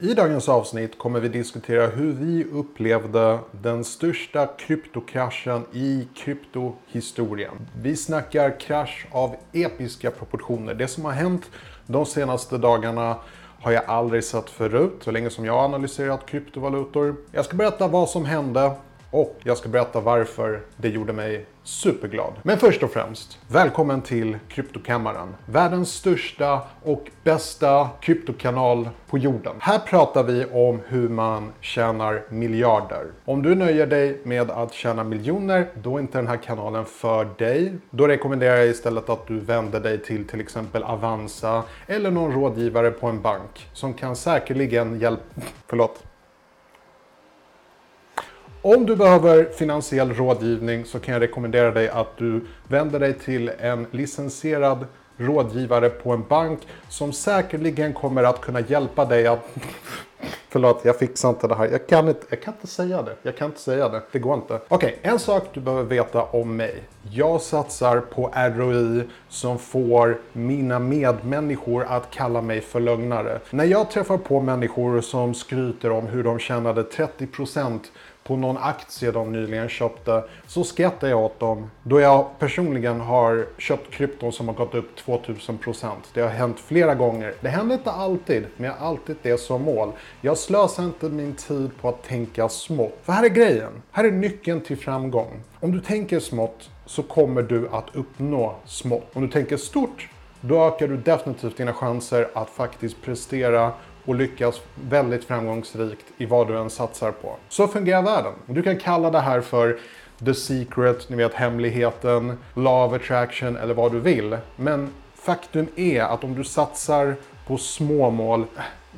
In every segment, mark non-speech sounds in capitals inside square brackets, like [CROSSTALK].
I dagens avsnitt kommer vi diskutera hur vi upplevde den största kryptokraschen i kryptohistorien. Vi snackar krasch av episka proportioner. Det som har hänt de senaste dagarna har jag aldrig sett förut, så länge som jag har analyserat kryptovalutor. Jag ska berätta vad som hände och jag ska berätta varför det gjorde mig superglad. Men först och främst, välkommen till Kryptokammaren. Världens största och bästa kryptokanal på jorden. Här pratar vi om hur man tjänar miljarder. Om du nöjer dig med att tjäna miljoner, då är inte den här kanalen för dig. Då rekommenderar jag istället att du vänder dig till till exempel Avanza eller någon rådgivare på en bank som kan säkerligen hjälpa... [LAUGHS] Förlåt. Om du behöver finansiell rådgivning så kan jag rekommendera dig att du vänder dig till en licensierad rådgivare på en bank som säkerligen kommer att kunna hjälpa dig att [LAUGHS] Förlåt, jag fixar inte det här. Jag kan inte, jag kan inte säga det. Jag kan inte säga det. Det går inte. Okej, okay, en sak du behöver veta om mig. Jag satsar på ROI som får mina medmänniskor att kalla mig för lögnare. När jag träffar på människor som skryter om hur de tjänade 30% på någon aktie de nyligen köpte så skrattar jag åt dem då jag personligen har köpt krypton som har gått upp 2000%. Det har hänt flera gånger. Det händer inte alltid, men jag har alltid det som mål. Jag slösar inte min tid på att tänka smått. För här är grejen. Här är nyckeln till framgång. Om du tänker smått så kommer du att uppnå smått. Om du tänker stort, då ökar du definitivt dina chanser att faktiskt prestera och lyckas väldigt framgångsrikt i vad du än satsar på. Så fungerar världen. Du kan kalla det här för the secret, ni vet hemligheten, law of attraction eller vad du vill. Men faktum är att om du satsar på små mål,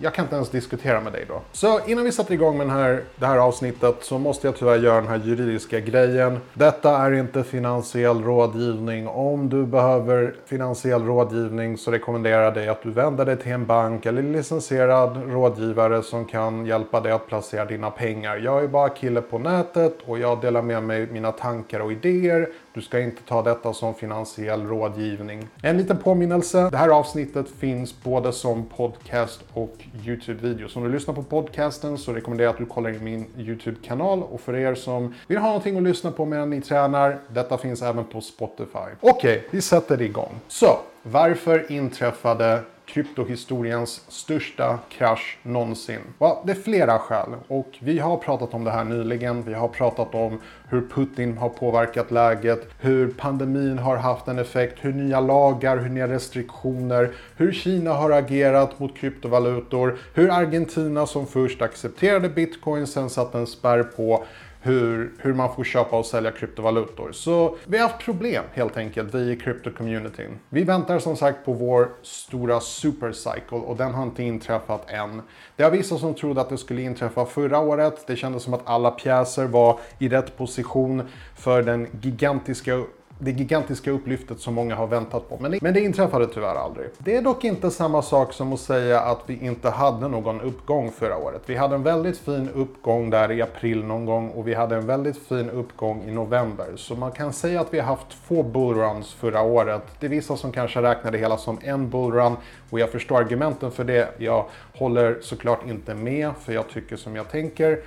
jag kan inte ens diskutera med dig då. Så innan vi sätter igång med den här, det här avsnittet så måste jag tyvärr göra den här juridiska grejen. Detta är inte finansiell rådgivning. Om du behöver finansiell rådgivning så rekommenderar jag dig att du vänder dig till en bank eller licensierad rådgivare som kan hjälpa dig att placera dina pengar. Jag är bara kille på nätet och jag delar med mig mina tankar och idéer. Du ska inte ta detta som finansiell rådgivning. En liten påminnelse. Det här avsnittet finns både som podcast och YouTube-video. Så om du lyssnar på podcasten så rekommenderar jag att du kollar in min YouTube-kanal. Och för er som vill ha någonting att lyssna på medan ni tränar, detta finns även på Spotify. Okej, okay, vi sätter igång. Så, varför inträffade kryptohistoriens största krasch någonsin? Well, det är flera skäl och vi har pratat om det här nyligen. Vi har pratat om hur Putin har påverkat läget, hur pandemin har haft en effekt, hur nya lagar, hur nya restriktioner, hur Kina har agerat mot kryptovalutor, hur Argentina som först accepterade bitcoin sen satte en spärr på hur, hur man får köpa och sälja kryptovalutor. Så vi har haft problem helt enkelt, vi i krypto-communityn. Vi väntar som sagt på vår stora supercycle och den har inte inträffat än. Det har vissa som trodde att det skulle inträffa förra året. Det kändes som att alla pjäser var i rätt position för den gigantiska det gigantiska upplyftet som många har väntat på. Men det, men det inträffade tyvärr aldrig. Det är dock inte samma sak som att säga att vi inte hade någon uppgång förra året. Vi hade en väldigt fin uppgång där i april någon gång och vi hade en väldigt fin uppgång i november. Så man kan säga att vi har haft två bullruns förra året. Det är vissa som kanske räknar det hela som en bullrun och jag förstår argumenten för det. Jag håller såklart inte med för jag tycker som jag tänker.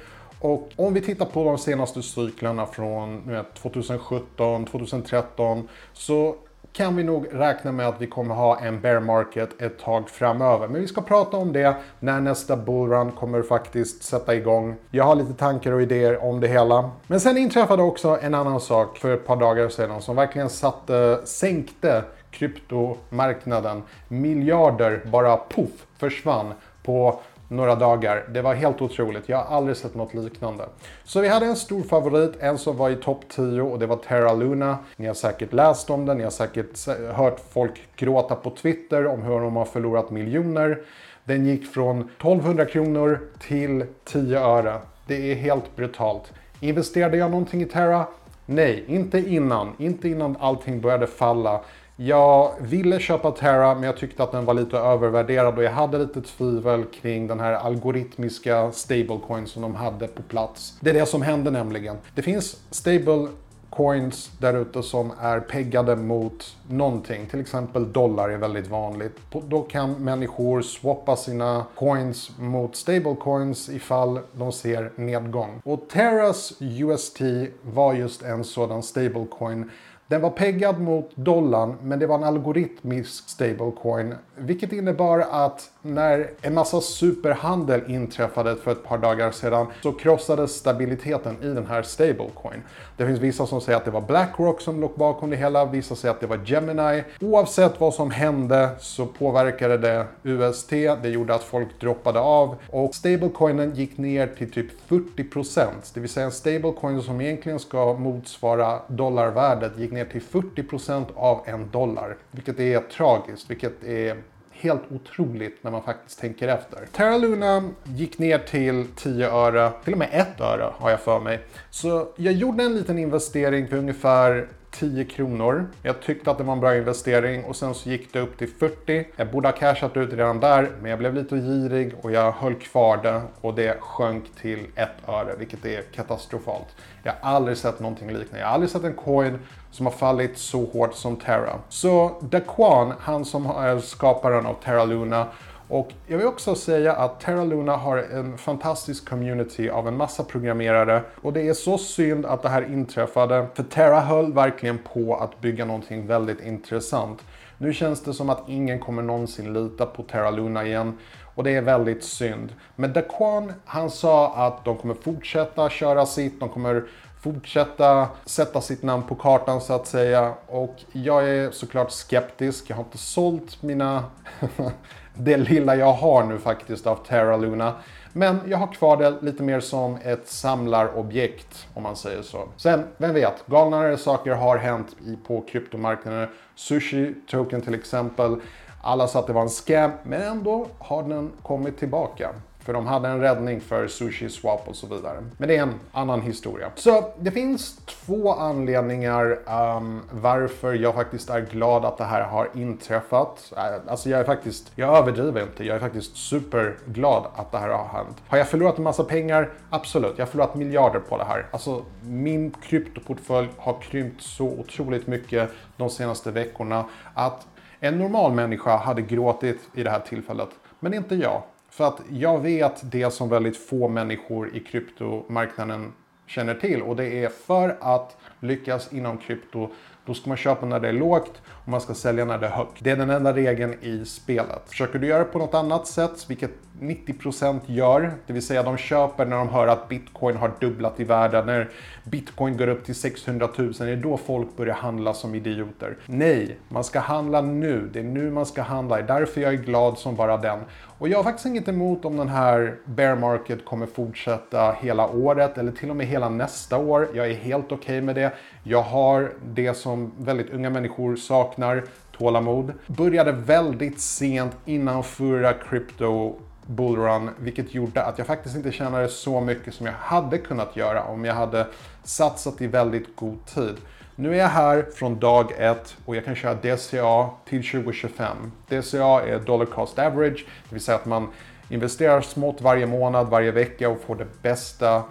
Och om vi tittar på de senaste cyklerna från 2017, 2013 så kan vi nog räkna med att vi kommer ha en bear market ett tag framöver. Men vi ska prata om det när nästa bullrun kommer faktiskt sätta igång. Jag har lite tankar och idéer om det hela. Men sen inträffade också en annan sak för ett par dagar sedan som verkligen satte, sänkte kryptomarknaden. Miljarder bara poff försvann på några dagar. Det var helt otroligt. Jag har aldrig sett något liknande. Så vi hade en stor favorit, en som var i topp 10 och det var Terra Luna. Ni har säkert läst om den, ni har säkert hört folk gråta på Twitter om hur de har förlorat miljoner. Den gick från 1200 kronor till 10 öre. Det är helt brutalt. Investerade jag någonting i Terra? Nej, inte innan. Inte innan allting började falla. Jag ville köpa Terra men jag tyckte att den var lite övervärderad och jag hade lite tvivel kring den här algoritmiska stablecoin som de hade på plats. Det är det som hände nämligen. Det finns stable coins där ute som är peggade mot någonting. Till exempel dollar är väldigt vanligt. Då kan människor swappa sina coins mot stablecoins ifall de ser nedgång. Och Terras UST var just en sådan stablecoin den var peggad mot dollarn, men det var en algoritmisk stablecoin. Vilket innebar att när en massa superhandel inträffade för ett par dagar sedan så krossades stabiliteten i den här stablecoin. Det finns vissa som säger att det var Blackrock som låg bakom det hela, vissa säger att det var Gemini. Oavsett vad som hände så påverkade det UST, det gjorde att folk droppade av och stablecoinen gick ner till typ 40%. Det vill säga en stablecoin som egentligen ska motsvara dollarvärdet gick ner ner till 40% av en dollar. Vilket är tragiskt, vilket är helt otroligt när man faktiskt tänker efter. Terra Luna gick ner till 10 öre, till och med 1 öre har jag för mig. Så jag gjorde en liten investering för ungefär 10 kronor. Jag tyckte att det var en bra investering och sen så gick det upp till 40. Jag borde ha cashat ut redan där, men jag blev lite girig och jag höll kvar det och det sjönk till 1 öre, vilket är katastrofalt. Jag har aldrig sett någonting liknande. Jag har aldrig sett en coin som har fallit så hårt som Terra. Så Daquan, han som är skaparen av Terra Luna, och jag vill också säga att Terra Luna har en fantastisk community av en massa programmerare och det är så synd att det här inträffade för Terra höll verkligen på att bygga någonting väldigt intressant. Nu känns det som att ingen kommer någonsin lita på Terra Luna igen och det är väldigt synd. Men Daquan, han sa att de kommer fortsätta köra sitt, de kommer fortsätta sätta sitt namn på kartan så att säga. Och jag är såklart skeptisk. Jag har inte sålt mina [LAUGHS] det lilla jag har nu faktiskt av Terra Luna. Men jag har kvar det lite mer som ett samlarobjekt om man säger så. Sen, vem vet, galnare saker har hänt på kryptomarknaden. Sushi Token till exempel. Alla sa att det var en scam, men ändå har den kommit tillbaka. För de hade en räddning för Sushi Swap och så vidare. Men det är en annan historia. Så det finns två anledningar um, varför jag faktiskt är glad att det här har inträffat. Eh, alltså jag är faktiskt, jag överdriver inte, jag är faktiskt superglad att det här har hänt. Har jag förlorat en massa pengar? Absolut, jag har förlorat miljarder på det här. Alltså min kryptoportfölj har krympt så otroligt mycket de senaste veckorna att en normal människa hade gråtit i det här tillfället. Men inte jag. För att jag vet det som väldigt få människor i kryptomarknaden känner till och det är för att lyckas inom krypto då ska man köpa när det är lågt och man ska sälja när det är högt. Det är den enda regeln i spelet. Försöker du göra det på något annat sätt, vilket 90% gör, det vill säga de köper när de hör att bitcoin har dubblat i värde, när bitcoin går upp till 600 000, det är då folk börjar handla som idioter. Nej, man ska handla nu. Det är nu man ska handla. Det är därför jag är glad som bara den. Och jag har faktiskt inget emot om den här bear market kommer fortsätta hela året eller till och med hela nästa år. Jag är helt okej okay med det. Jag har det som väldigt unga människor saknar, tålamod. Började väldigt sent innan förra crypto bullrun, vilket gjorde att jag faktiskt inte tjänade så mycket som jag hade kunnat göra om jag hade satsat i väldigt god tid. Nu är jag här från dag ett och jag kan köra DCA till 2025. DCA är dollar cost average, det vill säga att man investerar smått varje månad, varje vecka och får det bästa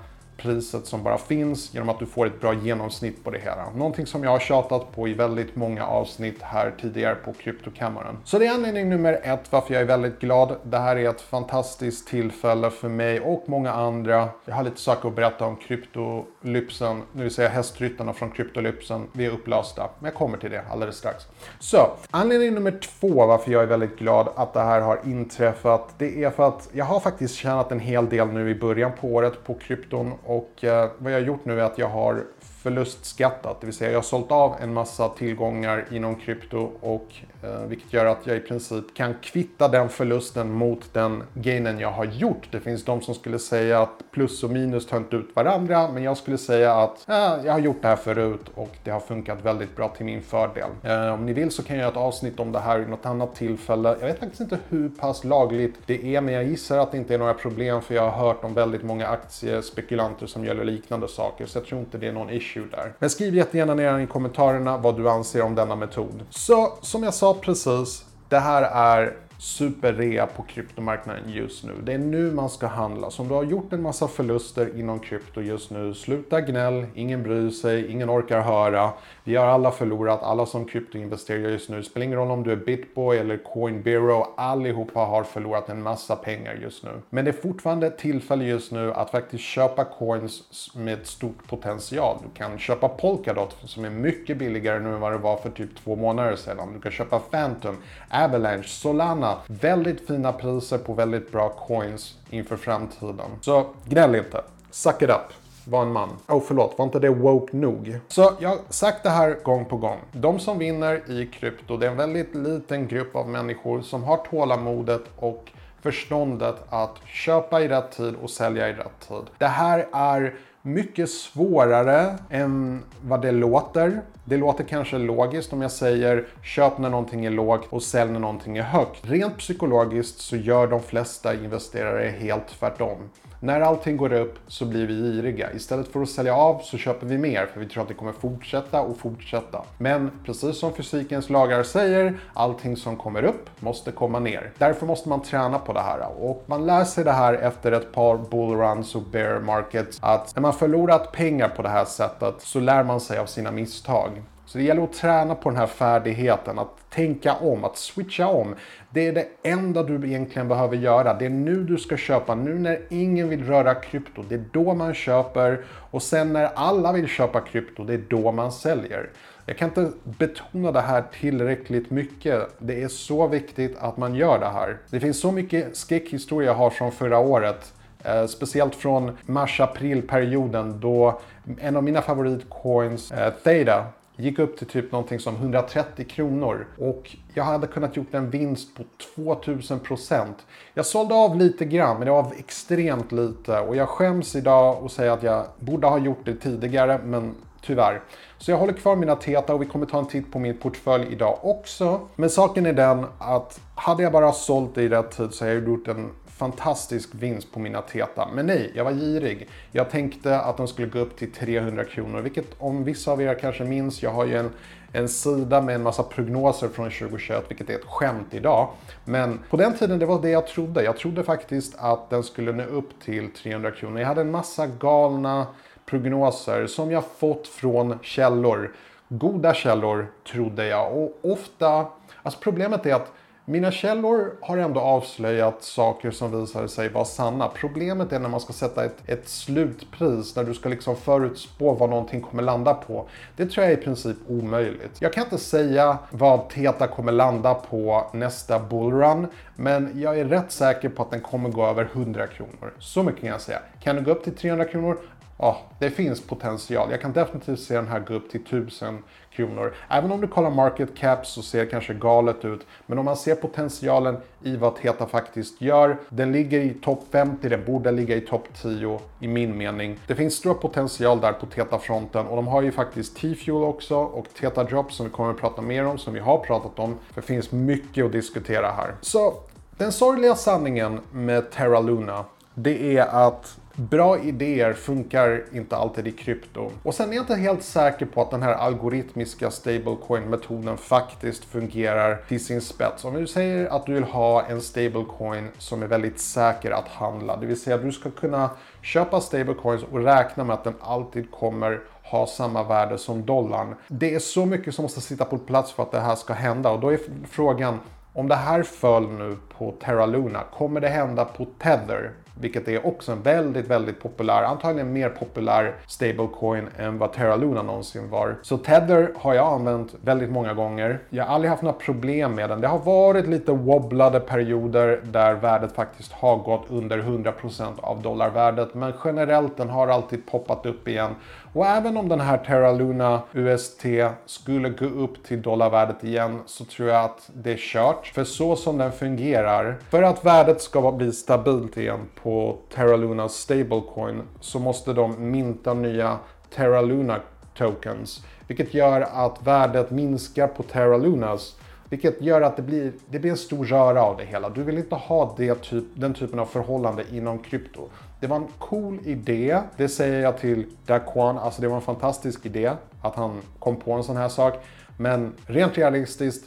priset som bara finns genom att du får ett bra genomsnitt på det hela. Någonting som jag har tjatat på i väldigt många avsnitt här tidigare på Kryptokammaren. Så det är anledning nummer ett varför jag är väldigt glad. Det här är ett fantastiskt tillfälle för mig och många andra. Jag har lite saker att berätta om kryptolypsen, det vill säga hästryttarna från kryptolypsen. Vi är upplösta, men jag kommer till det alldeles strax. Så, anledning nummer två varför jag är väldigt glad att det här har inträffat, det är för att jag har faktiskt tjänat en hel del nu i början på året på krypton och eh, vad jag har gjort nu är att jag har förlustskattat, det vill säga jag har sålt av en massa tillgångar inom krypto och eh, vilket gör att jag i princip kan kvitta den förlusten mot den gainen jag har gjort. Det finns de som skulle säga att plus och minus tar inte ut varandra, men jag skulle säga att eh, jag har gjort det här förut och det har funkat väldigt bra till min fördel. Eh, om ni vill så kan jag göra ett avsnitt om det här i något annat tillfälle. Jag vet faktiskt inte hur pass lagligt det är, men jag gissar att det inte är några problem för jag har hört om väldigt många aktiespekulanter som gör liknande saker, så jag tror inte det är någon issue issue där. Men skriv jättegärna ner i kommentarerna vad du anser om denna metod. Så som jag sa precis, det här är superrea på kryptomarknaden just nu. Det är nu man ska handla. Så om du har gjort en massa förluster inom krypto just nu, sluta gnäll, ingen bryr sig, ingen orkar höra. Vi har alla förlorat, alla som kryptoinvesterar just nu. Det spelar ingen roll om du är Bitboy eller Coinbero, allihopa har förlorat en massa pengar just nu. Men det är fortfarande ett tillfälle just nu att faktiskt köpa coins med stort potential. Du kan köpa Polkadot som är mycket billigare nu än vad det var för typ två månader sedan. Du kan köpa Phantom, Avalanche, Solana. Väldigt fina priser på väldigt bra coins inför framtiden. Så gnäll inte. Suck it up var en man. Oh förlåt, var inte det woke nog? Så jag har sagt det här gång på gång. De som vinner i krypto, det är en väldigt liten grupp av människor som har tålamodet och förståndet att köpa i rätt tid och sälja i rätt tid. Det här är mycket svårare än vad det låter. Det låter kanske logiskt om jag säger köp när någonting är lågt och sälj när någonting är högt. Rent psykologiskt så gör de flesta investerare helt tvärtom. När allting går upp så blir vi giriga. Istället för att sälja av så köper vi mer för vi tror att det kommer fortsätta och fortsätta. Men precis som fysikens lagar säger, allting som kommer upp måste komma ner. Därför måste man träna på det här och man lär sig det här efter ett par bullruns och bear markets att när man förlorat pengar på det här sättet så lär man sig av sina misstag. Så det gäller att träna på den här färdigheten, att tänka om, att switcha om. Det är det enda du egentligen behöver göra. Det är nu du ska köpa, nu när ingen vill röra krypto. Det är då man köper och sen när alla vill köpa krypto, det är då man säljer. Jag kan inte betona det här tillräckligt mycket. Det är så viktigt att man gör det här. Det finns så mycket skräckhistoria jag har från förra året. Eh, speciellt från mars-april-perioden då en av mina favoritcoins, eh, Theta, gick upp till typ någonting som 130 kronor och jag hade kunnat gjort en vinst på 2000 procent. Jag sålde av lite grann, men det var extremt lite och jag skäms idag och säger att jag borde ha gjort det tidigare, men tyvärr. Så jag håller kvar mina Teta och vi kommer ta en titt på min portfölj idag också. Men saken är den att hade jag bara sålt det i rätt tid så hade jag gjort en fantastisk vinst på mina Teta. Men nej, jag var girig. Jag tänkte att de skulle gå upp till 300 kronor, vilket om vissa av er kanske minns, jag har ju en, en sida med en massa prognoser från 2021, vilket är ett skämt idag. Men på den tiden, det var det jag trodde. Jag trodde faktiskt att den skulle nå upp till 300 kronor. Jag hade en massa galna prognoser som jag fått från källor. Goda källor, trodde jag. Och ofta, alltså problemet är att mina källor har ändå avslöjat saker som visade sig vara sanna. Problemet är när man ska sätta ett, ett slutpris, när du ska liksom förutspå vad någonting kommer landa på. Det tror jag är i princip omöjligt. Jag kan inte säga vad Teta kommer landa på nästa bullrun, men jag är rätt säker på att den kommer gå över 100 kronor. Så mycket kan jag säga. Kan den gå upp till 300 kronor? Ja, det finns potential. Jag kan definitivt se den här gå upp till 1000 kronor. Även om du kollar market cap så ser det kanske galet ut. Men om man ser potentialen i vad Teta faktiskt gör. Den ligger i topp 50, den borde ligga i topp 10 i min mening. Det finns stor potential där på Teta-fronten och de har ju faktiskt T-Fuel också och Teta Drop som vi kommer att prata mer om, som vi har pratat om. För det finns mycket att diskutera här. Så den sorgliga sanningen med Terra Luna det är att bra idéer funkar inte alltid i krypto. Och sen är jag inte helt säker på att den här algoritmiska stablecoin-metoden faktiskt fungerar till sin spets. Om du säger att du vill ha en stablecoin som är väldigt säker att handla, det vill säga att du ska kunna köpa stablecoins och räkna med att den alltid kommer ha samma värde som dollarn. Det är så mycket som måste sitta på plats för att det här ska hända och då är frågan om det här föll nu på Terra Luna, kommer det hända på Tether? Vilket är också en väldigt, väldigt populär, antagligen mer populär stablecoin än vad Terra Luna någonsin var. Så Tether har jag använt väldigt många gånger. Jag har aldrig haft några problem med den. Det har varit lite wobblade perioder där värdet faktiskt har gått under 100% av dollarvärdet. Men generellt den har alltid poppat upp igen. Och även om den här Terra Luna UST skulle gå upp till dollarvärdet igen så tror jag att det är kört. För så som den fungerar, för att värdet ska bli stabilt igen på Terra Lunas stablecoin så måste de minta nya Terra Luna tokens. Vilket gör att värdet minskar på Terra Lunas vilket gör att det blir, det blir en stor röra av det hela. Du vill inte ha det typ, den typen av förhållande inom krypto. Det var en cool idé, det säger jag till Daquan, alltså det var en fantastisk idé att han kom på en sån här sak. Men rent realistiskt,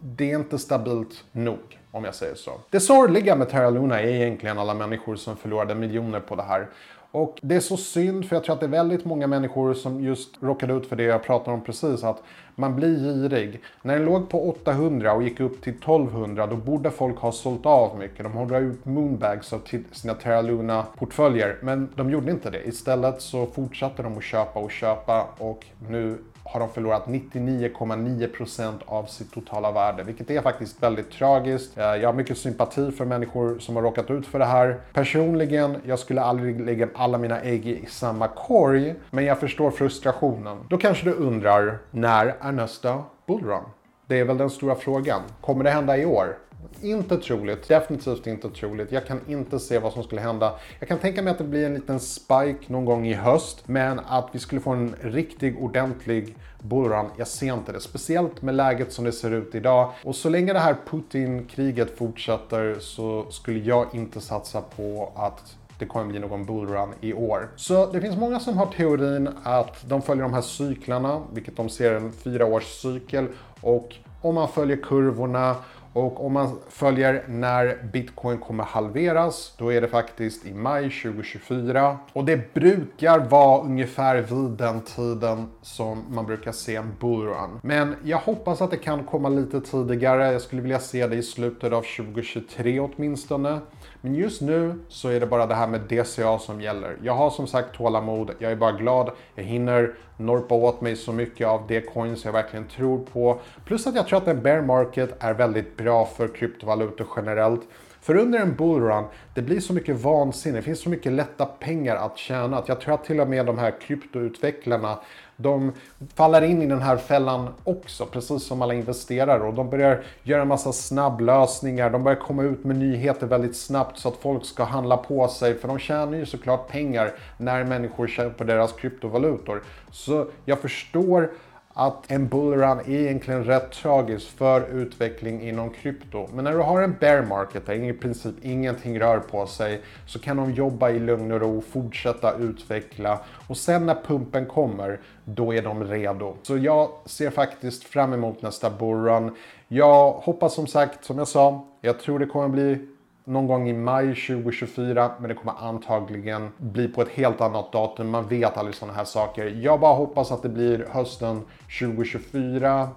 det är inte stabilt nog. om jag säger så. Det sorgliga med Terra Luna är egentligen alla människor som förlorade miljoner på det här. Och det är så synd för jag tror att det är väldigt många människor som just råkade ut för det jag pratade om precis. Att man blir girig. När den låg på 800 och gick upp till 1200 då borde folk ha sålt av mycket. De håller ut moonbags av sina Terra Luna portföljer. Men de gjorde inte det. Istället så fortsatte de att köpa och köpa och nu har de förlorat 99,9% av sitt totala värde, vilket är faktiskt väldigt tragiskt. Eh, jag har mycket sympati för människor som har råkat ut för det här. Personligen, jag skulle aldrig lägga alla mina ägg i samma korg, men jag förstår frustrationen. Då kanske du undrar, när är nästa bullrun? Det är väl den stora frågan. Kommer det hända i år? Inte troligt, definitivt inte troligt. Jag kan inte se vad som skulle hända. Jag kan tänka mig att det blir en liten spike någon gång i höst, men att vi skulle få en riktig ordentlig bullrun, jag ser inte det. Speciellt med läget som det ser ut idag. Och så länge det här Putin-kriget fortsätter så skulle jag inte satsa på att det kommer bli någon bullrun i år. Så det finns många som har teorin att de följer de här cyklarna, vilket de ser en fyra års cykel och om man följer kurvorna och om man följer när bitcoin kommer halveras, då är det faktiskt i maj 2024. Och det brukar vara ungefär vid den tiden som man brukar se en bullrun. Men jag hoppas att det kan komma lite tidigare. Jag skulle vilja se det i slutet av 2023 åtminstone. Men just nu så är det bara det här med DCA som gäller. Jag har som sagt tålamod, jag är bara glad. Jag hinner norpa åt mig så mycket av de coins jag verkligen tror på. Plus att jag tror att en bear market är väldigt bra för kryptovalutor generellt. För under en bullrun, det blir så mycket vansinne, det finns så mycket lätta pengar att tjäna. Att jag tror att till och med de här kryptoutvecklarna de faller in i den här fällan också, precis som alla investerare. Och de börjar göra en massa snabblösningar. De börjar komma ut med nyheter väldigt snabbt så att folk ska handla på sig. För de tjänar ju såklart pengar när människor köper deras kryptovalutor. Så jag förstår att en bullrun är egentligen rätt tragisk för utveckling inom krypto. Men när du har en bear market där i princip ingenting rör på sig så kan de jobba i lugn och ro, fortsätta utveckla och sen när pumpen kommer, då är de redo. Så jag ser faktiskt fram emot nästa bullrun. Jag hoppas som sagt, som jag sa, jag tror det kommer bli någon gång i maj 2024, men det kommer antagligen bli på ett helt annat datum. Man vet aldrig sådana här saker. Jag bara hoppas att det blir hösten 2024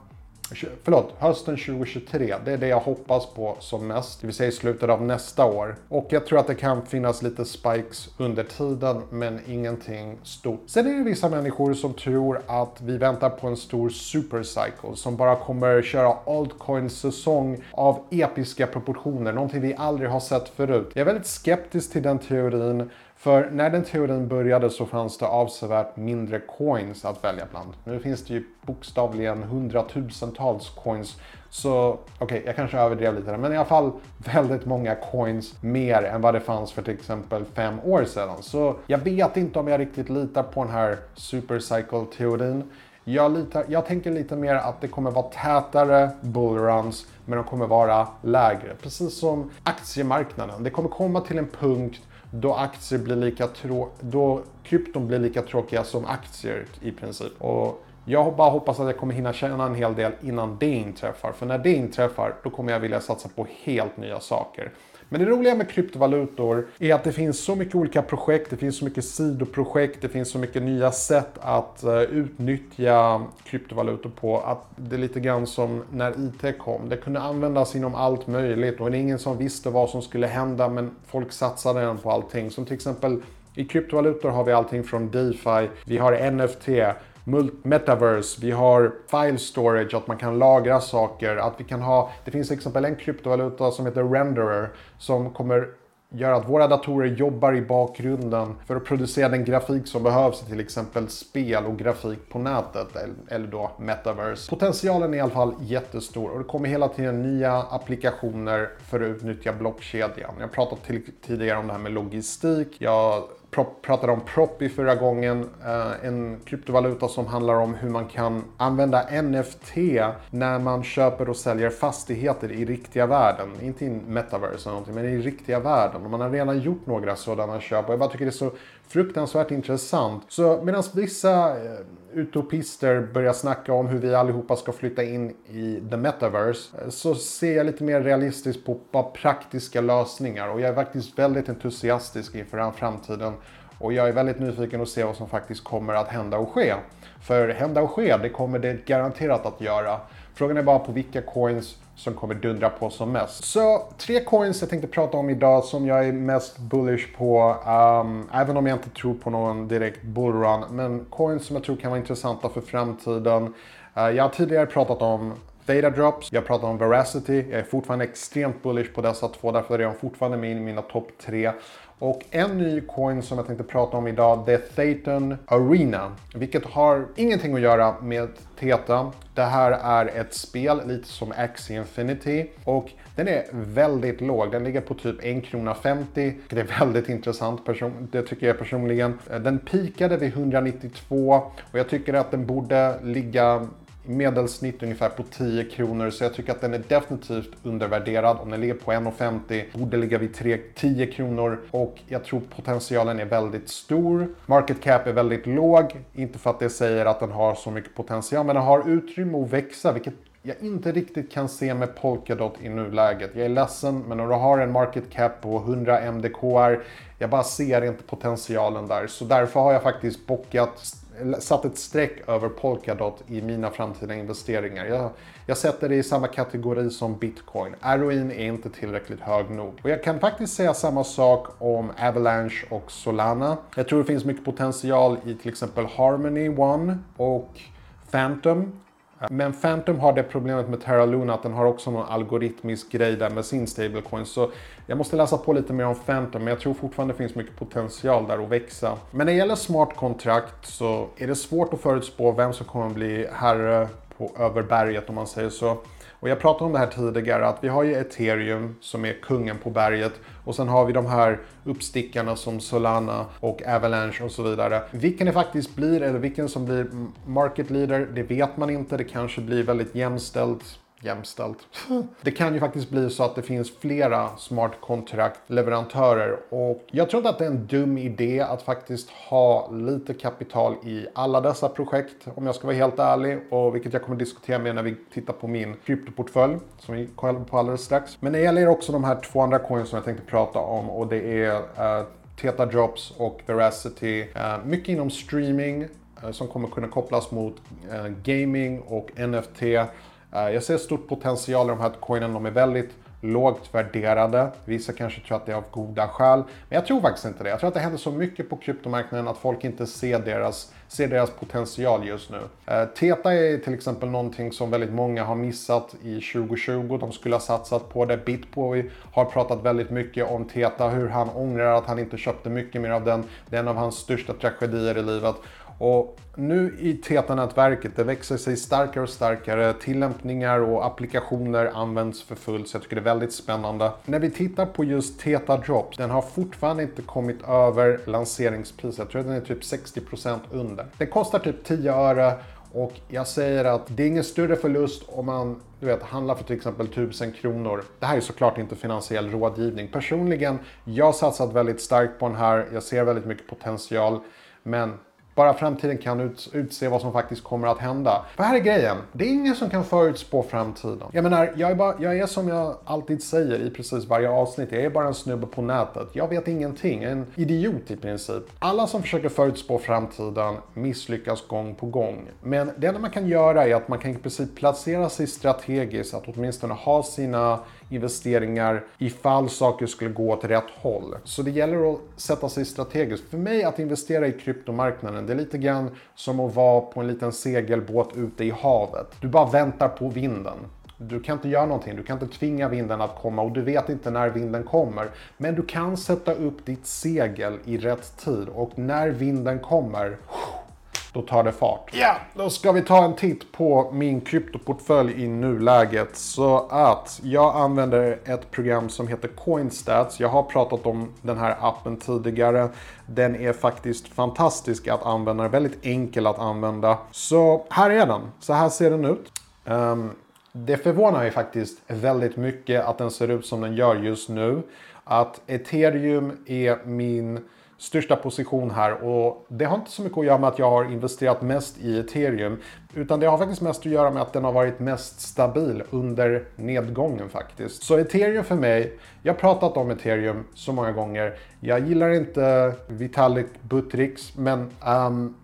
Förlåt, hösten 2023. Det är det jag hoppas på som mest. Det vill säga i slutet av nästa år. Och jag tror att det kan finnas lite spikes under tiden, men ingenting stort. Sen är det vissa människor som tror att vi väntar på en stor supercycle som bara kommer köra altcoins säsong av episka proportioner. Någonting vi aldrig har sett förut. Jag är väldigt skeptisk till den teorin. För när den teorin började så fanns det avsevärt mindre coins att välja bland. Nu finns det ju bokstavligen hundratusentals coins. Så okej, okay, jag kanske överdrev lite där, men i alla fall väldigt många coins mer än vad det fanns för till exempel fem år sedan. Så jag vet inte om jag riktigt litar på den här supercycle-teorin. Jag, litar, jag tänker lite mer att det kommer vara tätare bullruns, men de kommer vara lägre. Precis som aktiemarknaden. Det kommer komma till en punkt då aktier blir lika trå då krypton blir lika tråkiga som aktier i princip. Och jag bara hoppas att jag kommer hinna tjäna en hel del innan det inträffar. För när det inträffar, då kommer jag vilja satsa på helt nya saker. Men det roliga med kryptovalutor är att det finns så mycket olika projekt, det finns så mycket sidoprojekt, det finns så mycket nya sätt att eh, utnyttja kryptovalutor på att det är lite grann som när IT kom. Det kunde användas inom allt möjligt och det är ingen som visste vad som skulle hända men folk satsade redan på allting. Som till exempel i kryptovalutor har vi allting från DeFi, vi har NFT, metaverse, vi har file storage, att man kan lagra saker, att vi kan ha, det finns till exempel en kryptovaluta som heter renderer som kommer göra att våra datorer jobbar i bakgrunden för att producera den grafik som behövs i till exempel spel och grafik på nätet eller då metaverse. Potentialen är i alla fall jättestor och det kommer hela tiden nya applikationer för att utnyttja blockkedjan. Jag pratat tidigare om det här med logistik. Jag pratade om Proppy förra gången, eh, en kryptovaluta som handlar om hur man kan använda NFT när man köper och säljer fastigheter i riktiga världen. Inte i metaverse eller någonting, men i riktiga världen. Och man har redan gjort några sådana köp och jag bara tycker det är så fruktansvärt intressant. Så medan vissa eh, utopister börjar snacka om hur vi allihopa ska flytta in i the metaverse eh, så ser jag lite mer realistiskt på bara praktiska lösningar och jag är faktiskt väldigt entusiastisk inför den framtiden och jag är väldigt nyfiken att se vad som faktiskt kommer att hända och ske. För hända och ske, det kommer det garanterat att göra. Frågan är bara på vilka coins som kommer dundra på som mest. Så tre coins jag tänkte prata om idag som jag är mest bullish på, um, även om jag inte tror på någon direkt bullrun. Men coins som jag tror kan vara intressanta för framtiden. Uh, jag har tidigare pratat om Theta Drops, jag pratar om Veracity. Jag är fortfarande extremt bullish på dessa två, därför är de fortfarande med i mina topp tre. Och en ny coin som jag tänkte prata om idag, det är Thetan Arena. Vilket har ingenting att göra med Theta. Det här är ett spel, lite som Axie Infinity. Och den är väldigt låg, den ligger på typ 1 krona 50. Det är väldigt intressant, det tycker jag personligen. Den pikade vid 192 och jag tycker att den borde ligga medelsnitt ungefär på 10 kronor så jag tycker att den är definitivt undervärderad. Om den ligger på 1,50 borde ligga vid 3, 10 kronor och jag tror potentialen är väldigt stor. Market cap är väldigt låg, inte för att det säger att den har så mycket potential men den har utrymme att växa vilket jag inte riktigt kan se med Polkadot i nuläget. Jag är ledsen, men om du har en market cap på 100 MDKR, jag bara ser inte potentialen där. Så därför har jag faktiskt bockat satt ett streck över Polkadot i mina framtida investeringar. Jag, jag sätter det i samma kategori som bitcoin. ROIn är inte tillräckligt hög nog. Och jag kan faktiskt säga samma sak om Avalanche och Solana. Jag tror det finns mycket potential i till exempel Harmony One och Phantom men Phantom har det problemet med Terra Luna att den har också någon algoritmisk grej där med sin stablecoin. Så jag måste läsa på lite mer om Phantom, men jag tror fortfarande det finns mycket potential där att växa. Men när det gäller smart kontrakt så är det svårt att förutspå vem som kommer att bli herre på, över berget om man säger så. Och jag pratade om det här tidigare att vi har ju ethereum som är kungen på berget och sen har vi de här uppstickarna som Solana och Avalanche och så vidare. Vilken det faktiskt blir eller vilken som blir market leader, det vet man inte. Det kanske blir väldigt jämställt jämställt. [LAUGHS] Det kan ju faktiskt bli så att det finns flera smart contract-leverantörer och jag tror inte att det är en dum idé att faktiskt ha lite kapital i alla dessa projekt om jag ska vara helt ärlig och vilket jag kommer diskutera med när vi tittar på min kryptoportfölj som vi kollar på alldeles strax. Men det gäller också de här två andra coins som jag tänkte prata om och det är uh, Teta Drops och Veracity. Uh, mycket inom streaming uh, som kommer kunna kopplas mot gaming och NFT. Eh, jag ser stort potential i de här coinen. De är väldigt lågt värderade. Vissa kanske tror att det är av goda skäl. Men jag tror faktiskt inte det. Jag tror att det händer så mycket på kryptomarknaden att folk inte ser deras, ser deras potential just nu. Eh, Teta är till exempel någonting som väldigt många har missat i 2020. De skulle ha satsat på det. Bitboy har pratat väldigt mycket om Teta, hur han ångrar att han inte köpte mycket mer av den. Det är en av hans största tragedier i livet. Och nu i TETA-nätverket, det växer sig starkare och starkare. Tillämpningar och applikationer används för fullt, så jag tycker det är väldigt spännande. När vi tittar på just TETA Drops, den har fortfarande inte kommit över lanseringspriset. Jag tror att den är typ 60% under. Den kostar typ 10 öre och jag säger att det är ingen större förlust om man du vet, handlar för till exempel 1000 kronor. Det här är såklart inte finansiell rådgivning. Personligen, jag har satsat väldigt starkt på den här. Jag ser väldigt mycket potential. Men bara framtiden kan ut, utse vad som faktiskt kommer att hända. För här är grejen, det är ingen som kan förutspå framtiden. Jag menar, jag är, bara, jag är som jag alltid säger i precis varje avsnitt, jag är bara en snubbe på nätet. Jag vet ingenting, en idiot i princip. Alla som försöker förutspå framtiden misslyckas gång på gång. Men det enda man kan göra är att man kan i princip placera sig strategiskt, att åtminstone ha sina investeringar ifall saker skulle gå åt rätt håll. Så det gäller att sätta sig strategiskt. För mig att investera i kryptomarknaden, det är lite grann som att vara på en liten segelbåt ute i havet. Du bara väntar på vinden. Du kan inte göra någonting, du kan inte tvinga vinden att komma och du vet inte när vinden kommer. Men du kan sätta upp ditt segel i rätt tid och när vinden kommer då tar det fart. Ja, då ska vi ta en titt på min kryptoportfölj i nuläget. Så att jag använder ett program som heter Coinstats. Jag har pratat om den här appen tidigare. Den är faktiskt fantastisk att använda, väldigt enkel att använda. Så här är den. Så här ser den ut. Um, det förvånar mig faktiskt väldigt mycket att den ser ut som den gör just nu. Att ethereum är min största position här och det har inte så mycket att göra med att jag har investerat mest i ethereum utan det har faktiskt mest att göra med att den har varit mest stabil under nedgången faktiskt. Så ethereum för mig, jag har pratat om ethereum så många gånger. Jag gillar inte Vitalik Butrix men um,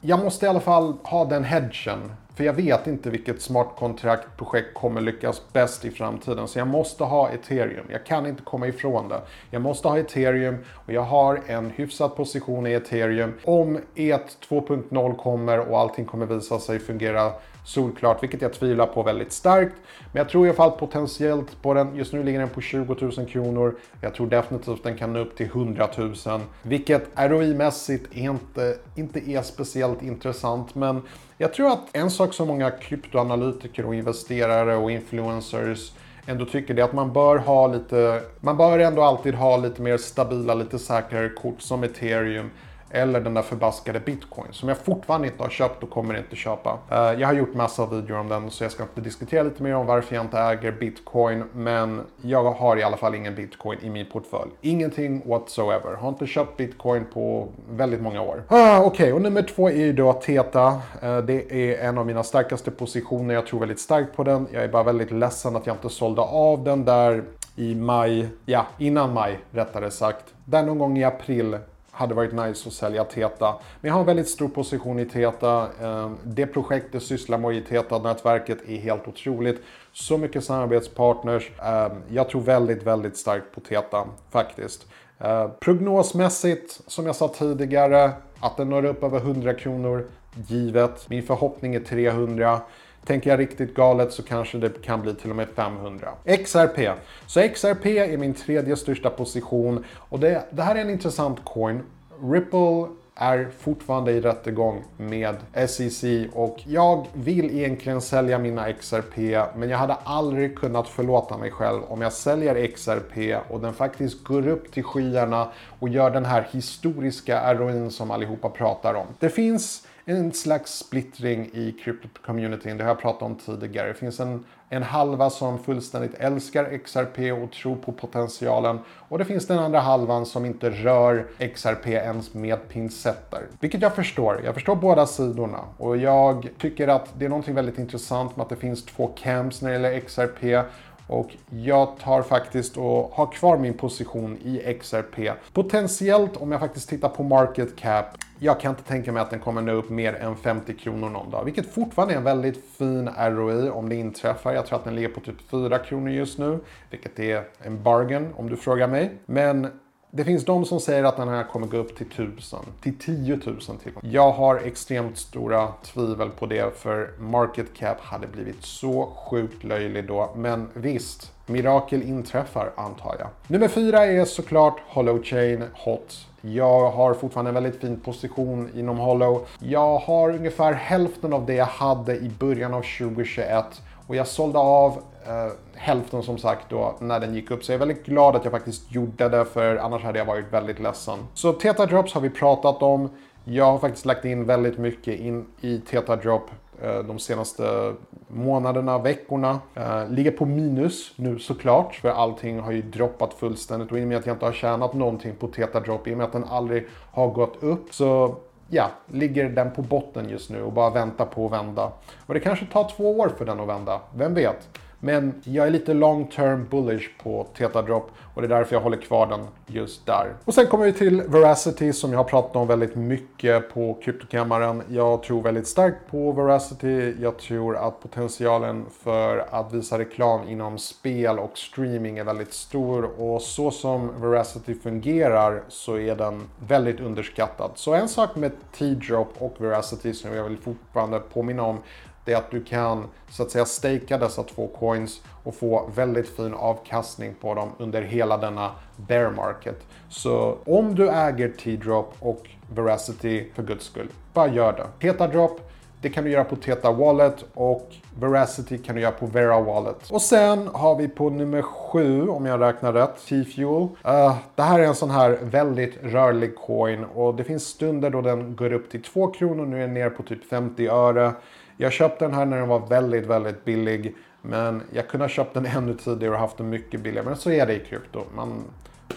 jag måste i alla fall ha den hedgen för jag vet inte vilket smart contract-projekt kommer lyckas bäst i framtiden. Så jag måste ha ethereum. Jag kan inte komma ifrån det. Jag måste ha ethereum och jag har en hyfsad position i ethereum. Om ET 2.0 kommer och allting kommer visa sig fungera solklart, vilket jag tvivlar på väldigt starkt. Men jag tror i alla fall potentiellt på den, just nu ligger den på 20 000 kronor. Jag tror definitivt den kan nå upp till 100 000, vilket ROI-mässigt inte, inte är speciellt intressant. Men jag tror att en sak som många kryptoanalytiker och investerare och influencers ändå tycker det är att man bör ha lite, man bör ändå alltid ha lite mer stabila, lite säkrare kort som ethereum eller den där förbaskade bitcoin som jag fortfarande inte har köpt och kommer inte köpa. Eh, jag har gjort massa videor om den så jag ska inte diskutera lite mer om varför jag inte äger bitcoin. Men jag har i alla fall ingen bitcoin i min portfölj. Ingenting whatsoever. Har inte köpt bitcoin på väldigt många år. Ah, Okej, okay. och nummer två är ju då Teta. Eh, det är en av mina starkaste positioner. Jag tror väldigt starkt på den. Jag är bara väldigt ledsen att jag inte sålde av den där i maj, ja innan maj rättare sagt. Där någon gång i april hade varit nice att sälja Teta. Men jag har en väldigt stor position i Teta. Ehm, det projektet sysslar med i Teta-nätverket är helt otroligt. Så mycket samarbetspartners. Ehm, jag tror väldigt, väldigt starkt på Teta faktiskt. Ehm, prognosmässigt, som jag sa tidigare, att den når upp över 100 kronor givet. Min förhoppning är 300. Tänker jag riktigt galet så kanske det kan bli till och med 500. XRP. Så XRP är min tredje största position och det, det här är en intressant coin. Ripple är fortfarande i rättegång med SEC och jag vill egentligen sälja mina XRP men jag hade aldrig kunnat förlåta mig själv om jag säljer XRP och den faktiskt går upp till skyarna och gör den här historiska ROIn som allihopa pratar om. Det finns en slags splittring i crypto-communityn. Det har jag pratat om tidigare. Det finns en, en halva som fullständigt älskar XRP och tror på potentialen. Och det finns den andra halvan som inte rör XRP ens med pincetter. Vilket jag förstår. Jag förstår båda sidorna. Och jag tycker att det är någonting väldigt intressant med att det finns två camps när det gäller XRP. Och jag tar faktiskt och har kvar min position i XRP. Potentiellt om jag faktiskt tittar på market cap jag kan inte tänka mig att den kommer nå upp mer än 50 kronor någon dag. Vilket fortfarande är en väldigt fin ROI om det inträffar. Jag tror att den ligger på typ 4 kronor just nu. Vilket är en bargain om du frågar mig. Men det finns de som säger att den här kommer gå upp till 1000, till 10 000 till. Jag har extremt stora tvivel på det för market cap hade blivit så sjukt löjlig då. Men visst, mirakel inträffar antar jag. Nummer fyra är såklart Hollow Chain Hot. Jag har fortfarande en väldigt fin position inom Hollow. Jag har ungefär hälften av det jag hade i början av 2021 och jag sålde av eh, hälften som sagt då när den gick upp. Så jag är väldigt glad att jag faktiskt gjorde det för annars hade jag varit väldigt ledsen. Så Teta Drops har vi pratat om. Jag har faktiskt lagt in väldigt mycket in i Teta Drop eh, de senaste månaderna, veckorna. Eh, ligger på minus nu såklart, för allting har ju droppat fullständigt och i och med att jag inte har tjänat någonting på Teta Drop, i och med att den aldrig har gått upp, så ja, ligger den på botten just nu och bara väntar på att vända. Och det kanske tar två år för den att vända, vem vet? Men jag är lite long term bullish på Teta Drop och det är därför jag håller kvar den just där. Och sen kommer vi till Veracity som jag har pratat om väldigt mycket på kryptokammaren. Jag tror väldigt starkt på Veracity. Jag tror att potentialen för att visa reklam inom spel och streaming är väldigt stor och så som Veracity fungerar så är den väldigt underskattad. Så en sak med T-Drop och Veracity som jag vill fortfarande påminna om det är att du kan så att säga stakea dessa två coins och få väldigt fin avkastning på dem under hela denna bear market. Så om du äger T-drop och Veracity för guds skull, bara gör det. Teta drop det kan du göra på Teta Wallet och Veracity kan du göra på Vera Wallet. Och sen har vi på nummer sju, om jag räknar rätt, T-Fuel. Uh, det här är en sån här väldigt rörlig coin och det finns stunder då den går upp till 2 kronor, nu är den ner på typ 50 öre. Jag köpte den här när den var väldigt, väldigt billig. Men jag kunde ha köpt den ännu tidigare och haft den mycket billigare. Men så är det i krypto. Man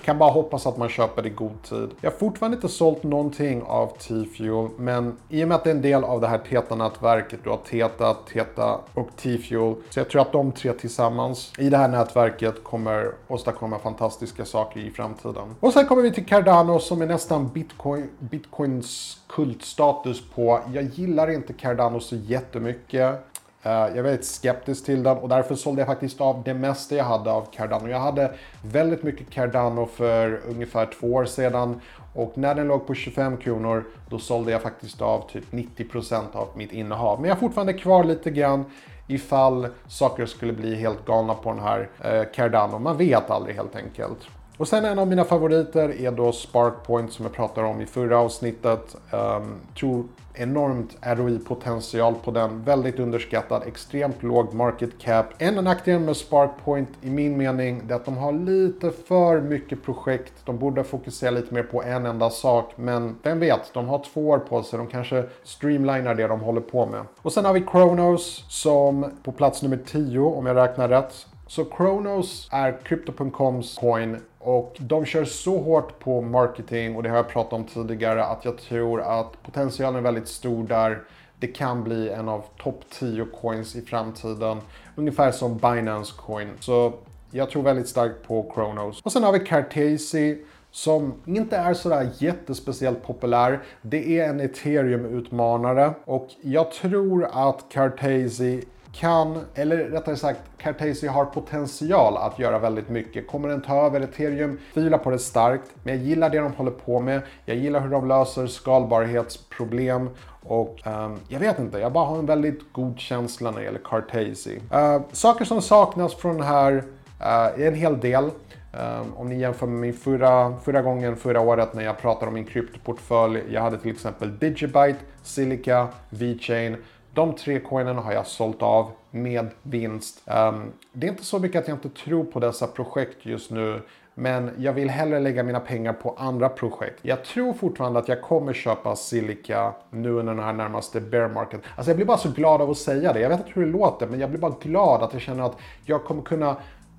kan bara hoppas att man köper det i god tid. Jag har fortfarande inte sålt någonting av T-Fuel, men i och med att det är en del av det här Teta-nätverket, du har Teta, Teta och T-Fuel, så jag tror att de tre tillsammans i det här nätverket kommer åstadkomma fantastiska saker i framtiden. Och sen kommer vi till Cardano som är nästan Bitcoin, Bitcoins kultstatus på. Jag gillar inte Cardano så jättemycket. Eh, jag är väldigt skeptisk till den och därför sålde jag faktiskt av det mesta jag hade av Cardano. Jag hade väldigt mycket Cardano för ungefär två år sedan och när den låg på 25 kronor då sålde jag faktiskt av typ 90% av mitt innehav. Men jag har fortfarande kvar lite grann ifall saker skulle bli helt galna på den här eh, Cardano. Man vet aldrig helt enkelt. Och sen en av mina favoriter är då Sparkpoint som jag pratade om i förra avsnittet. Um, tror enormt ROI-potential på den. Väldigt underskattad, extremt låg market cap. En nackdel med Sparkpoint i min mening är att de har lite för mycket projekt. De borde fokusera lite mer på en enda sak. Men vem vet, de har två år på sig. De kanske streamlinar det de håller på med. Och sen har vi Kronos som på plats nummer 10 om jag räknar rätt. Så Kronos är Crypto.coms coin och de kör så hårt på marketing och det har jag pratat om tidigare att jag tror att potentialen är väldigt stor där. Det kan bli en av topp 10 coins i framtiden. Ungefär som Binance coin. Så jag tror väldigt starkt på Kronos. Och sen har vi Cartesi som inte är sådär jättespeciellt populär. Det är en ethereum-utmanare och jag tror att Cartesi kan, eller rättare sagt, Cartesi har potential att göra väldigt mycket. Kommer den ta över ethereum? Tvivlar på det starkt, men jag gillar det de håller på med. Jag gillar hur de löser skalbarhetsproblem och um, jag vet inte, jag bara har en väldigt god känsla när det gäller Cartesi. Uh, saker som saknas från den här uh, är en hel del. Um, om ni jämför med min förra, förra gången, förra året när jag pratade om min kryptoportfölj. Jag hade till exempel Digibyte, Silica, VeChain. De tre coinerna har jag sålt av med vinst. Um, det är inte så mycket att jag inte tror på dessa projekt just nu. Men jag vill hellre lägga mina pengar på andra projekt. Jag tror fortfarande att jag kommer köpa Silica nu under den här närmaste bear market. Alltså jag blir bara så glad av att säga det. Jag vet inte hur det låter, men jag blir bara glad att jag känner att jag kommer kunna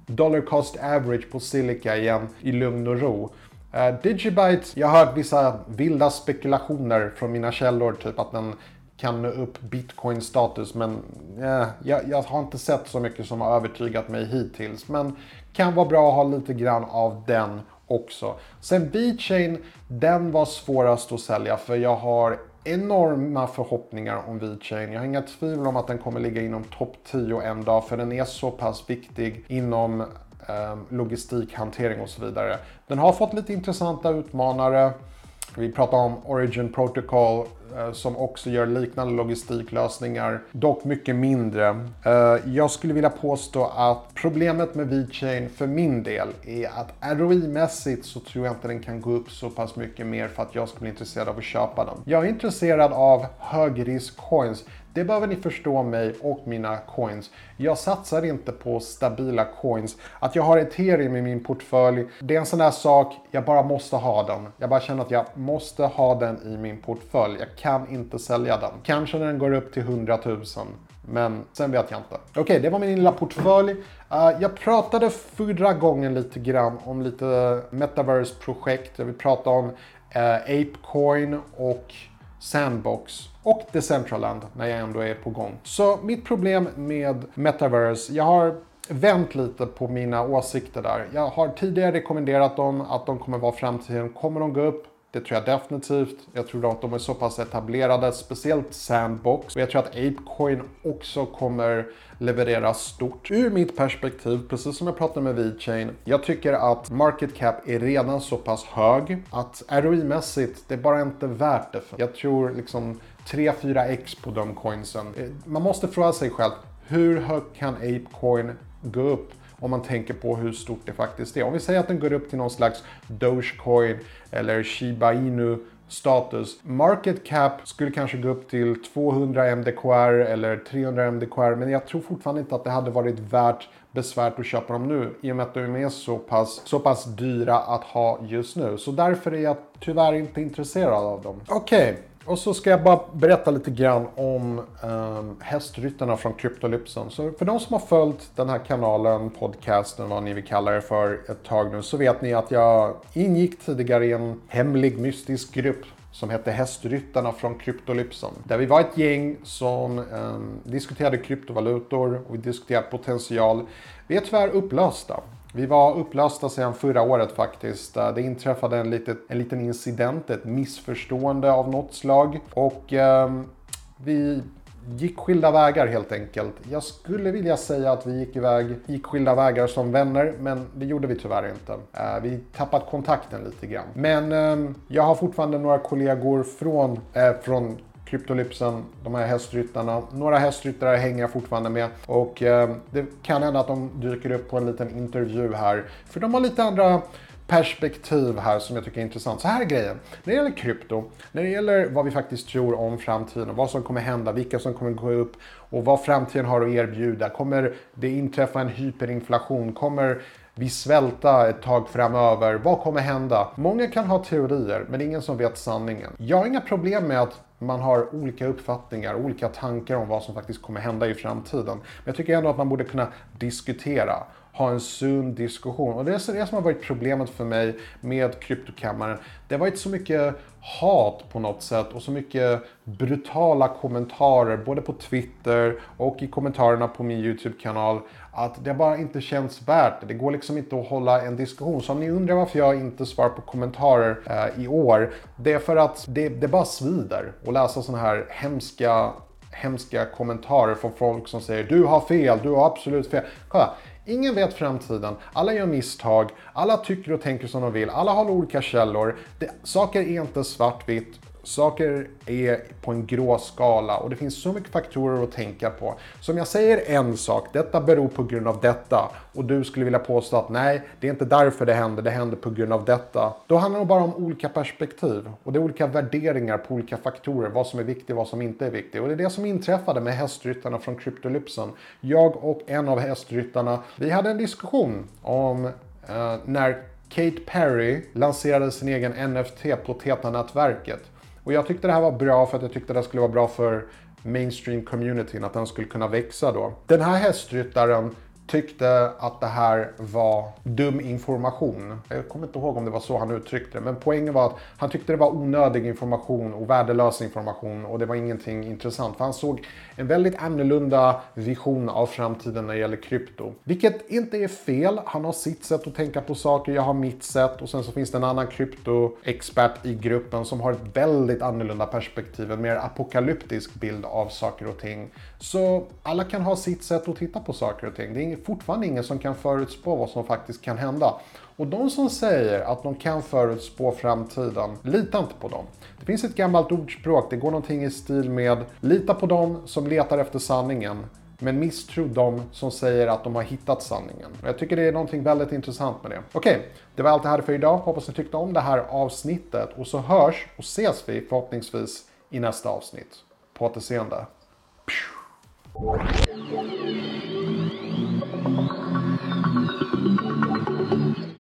dollar cost average på Silica igen i lugn och ro. Uh, Digibyte, jag har hört vissa vilda spekulationer från mina källor, typ att den kan nå upp bitcoin-status. Men eh, jag, jag, har inte sett så mycket som har övertygat mig hittills. Men kan vara bra att ha lite grann av den också. Sen VeChain, den var svårast att sälja för jag har enorma förhoppningar om VeChain. Jag har inga tvivel om att den kommer ligga inom topp 10 en dag för den är så pass viktig inom eh, logistikhantering och så vidare. Den har fått lite intressanta utmanare. Vi pratar om Origin Protocol Eh, som också gör liknande logistiklösningar, dock mycket mindre. Eh, jag skulle vilja påstå att problemet med VeChain för min del är att ROI-mässigt så tror jag inte den kan gå upp så pass mycket mer för att jag skulle bli intresserad av att köpa den. Jag är intresserad av högrisk coins. Det behöver ni förstå mig och mina coins. Jag satsar inte på stabila coins. Att jag har ethereum i min portfölj, det är en sån där sak, jag bara måste ha den. Jag bara känner att jag måste ha den i min portfölj. Jag kan inte sälja den. Kanske när den går upp till 100 000. Men sen vet jag inte. Okej, okay, det var min lilla portfölj. Uh, jag pratade förra gången lite grann om lite metaverse-projekt. Jag vill prata om uh, Apecoin och Sandbox och Decentraland när jag ändå är på gång. Så mitt problem med Metaverse, jag har vänt lite på mina åsikter där. Jag har tidigare rekommenderat dem att de kommer vara framtiden. Kommer de gå upp? Det tror jag definitivt. Jag tror att de är så pass etablerade, speciellt Sandbox. Och jag tror att Apecoin också kommer leverera stort. Ur mitt perspektiv, precis som jag pratade med VeChain, jag tycker att market cap är redan så pass hög att ROI-mässigt, det är bara inte värt det. Jag tror liksom 3-4x på de coinsen. Eh, man måste fråga sig själv, hur högt kan Apecoin gå upp? Om man tänker på hur stort det faktiskt är. Om vi säger att den går upp till någon slags Dogecoin eller Shiba Inu status. Market cap skulle kanske gå upp till 200 MDKR eller 300 MDKR men jag tror fortfarande inte att det hade varit värt besvärt att köpa dem nu i och med att de är så pass, så pass dyra att ha just nu. Så därför är jag tyvärr inte intresserad av dem. Okej, okay. Och så ska jag bara berätta lite grann om um, hästryttarna från Kryptolypsen. Så för de som har följt den här kanalen, podcasten, vad ni vill kalla det för, ett tag nu, så vet ni att jag ingick tidigare i en hemlig mystisk grupp som hette Hästryttarna från Kryptolypsen. Där vi var ett gäng som um, diskuterade kryptovalutor och vi diskuterade potential. Vi är tyvärr upplösta. Vi var upplösta sedan förra året faktiskt. Eh, det inträffade en, litet, en liten incident, ett missförstående av något slag. Och eh, vi gick skilda vägar helt enkelt. Jag skulle vilja säga att vi gick iväg, gick skilda vägar som vänner, men det gjorde vi tyvärr inte. Eh, vi tappat kontakten lite grann. Men eh, jag har fortfarande några kollegor från, eh, från Kryptolypsen, de här hästryttarna. Några hästryttare hänger jag fortfarande med och eh, det kan hända att de dyker upp på en liten intervju här. För de har lite andra perspektiv här som jag tycker är intressant. Så här är grejen. När det gäller krypto, när det gäller vad vi faktiskt tror om framtiden, vad som kommer hända, vilka som kommer gå upp och vad framtiden har att erbjuda. Kommer det inträffa en hyperinflation? Kommer vi svälta ett tag framöver? Vad kommer hända? Många kan ha teorier, men ingen som vet sanningen. Jag har inga problem med att man har olika uppfattningar, olika tankar om vad som faktiskt kommer hända i framtiden. Men jag tycker ändå att man borde kunna diskutera, ha en sund diskussion. Och det är det som har varit problemet för mig med Kryptokammaren. Det har varit så mycket hat på något sätt och så mycket brutala kommentarer både på Twitter och i kommentarerna på min YouTube-kanal att det bara inte känns värt det. Det går liksom inte att hålla en diskussion. Så om ni undrar varför jag inte svarar på kommentarer eh, i år, det är för att det, det bara svider att läsa sådana här hemska hemska kommentarer från folk som säger du har fel, du har absolut fel. Kolla, ingen vet framtiden, alla gör misstag, alla tycker och tänker som de vill, alla har olika källor. Det, saker är inte svartvitt Saker är på en grå skala och det finns så mycket faktorer att tänka på. Så om jag säger en sak, detta beror på grund av detta och du skulle vilja påstå att nej, det är inte därför det händer, det händer på grund av detta. Då handlar det bara om olika perspektiv och det är olika värderingar på olika faktorer, vad som är viktigt och vad som inte är viktigt. Och det är det som inträffade med hästryttarna från Kryptolypsen. Jag och en av hästryttarna, vi hade en diskussion om eh, när Kate Perry lanserade sin egen NFT på Teta-nätverket. Och jag tyckte det här var bra för att jag tyckte det skulle vara bra för mainstream communityn, att den skulle kunna växa då. Den här hästryttaren tyckte att det här var dum information. Jag kommer inte ihåg om det var så han uttryckte det, men poängen var att han tyckte det var onödig information och värdelös information och det var ingenting intressant. För han såg en väldigt annorlunda vision av framtiden när det gäller krypto. Vilket inte är fel. Han har sitt sätt att tänka på saker, jag har mitt sätt och sen så finns det en annan kryptoexpert i gruppen som har ett väldigt annorlunda perspektiv, en mer apokalyptisk bild av saker och ting. Så alla kan ha sitt sätt att titta på saker och ting. Det är fortfarande ingen som kan förutspå vad som faktiskt kan hända. Och de som säger att de kan förutspå framtiden, lita inte på dem. Det finns ett gammalt ordspråk, det går någonting i stil med lita på dem som letar efter sanningen, men misstro dem som säger att de har hittat sanningen. Och jag tycker det är någonting väldigt intressant med det. Okej, det var allt jag hade för idag. Hoppas ni tyckte om det här avsnittet och så hörs och ses vi förhoppningsvis i nästa avsnitt. På återseende. Pew.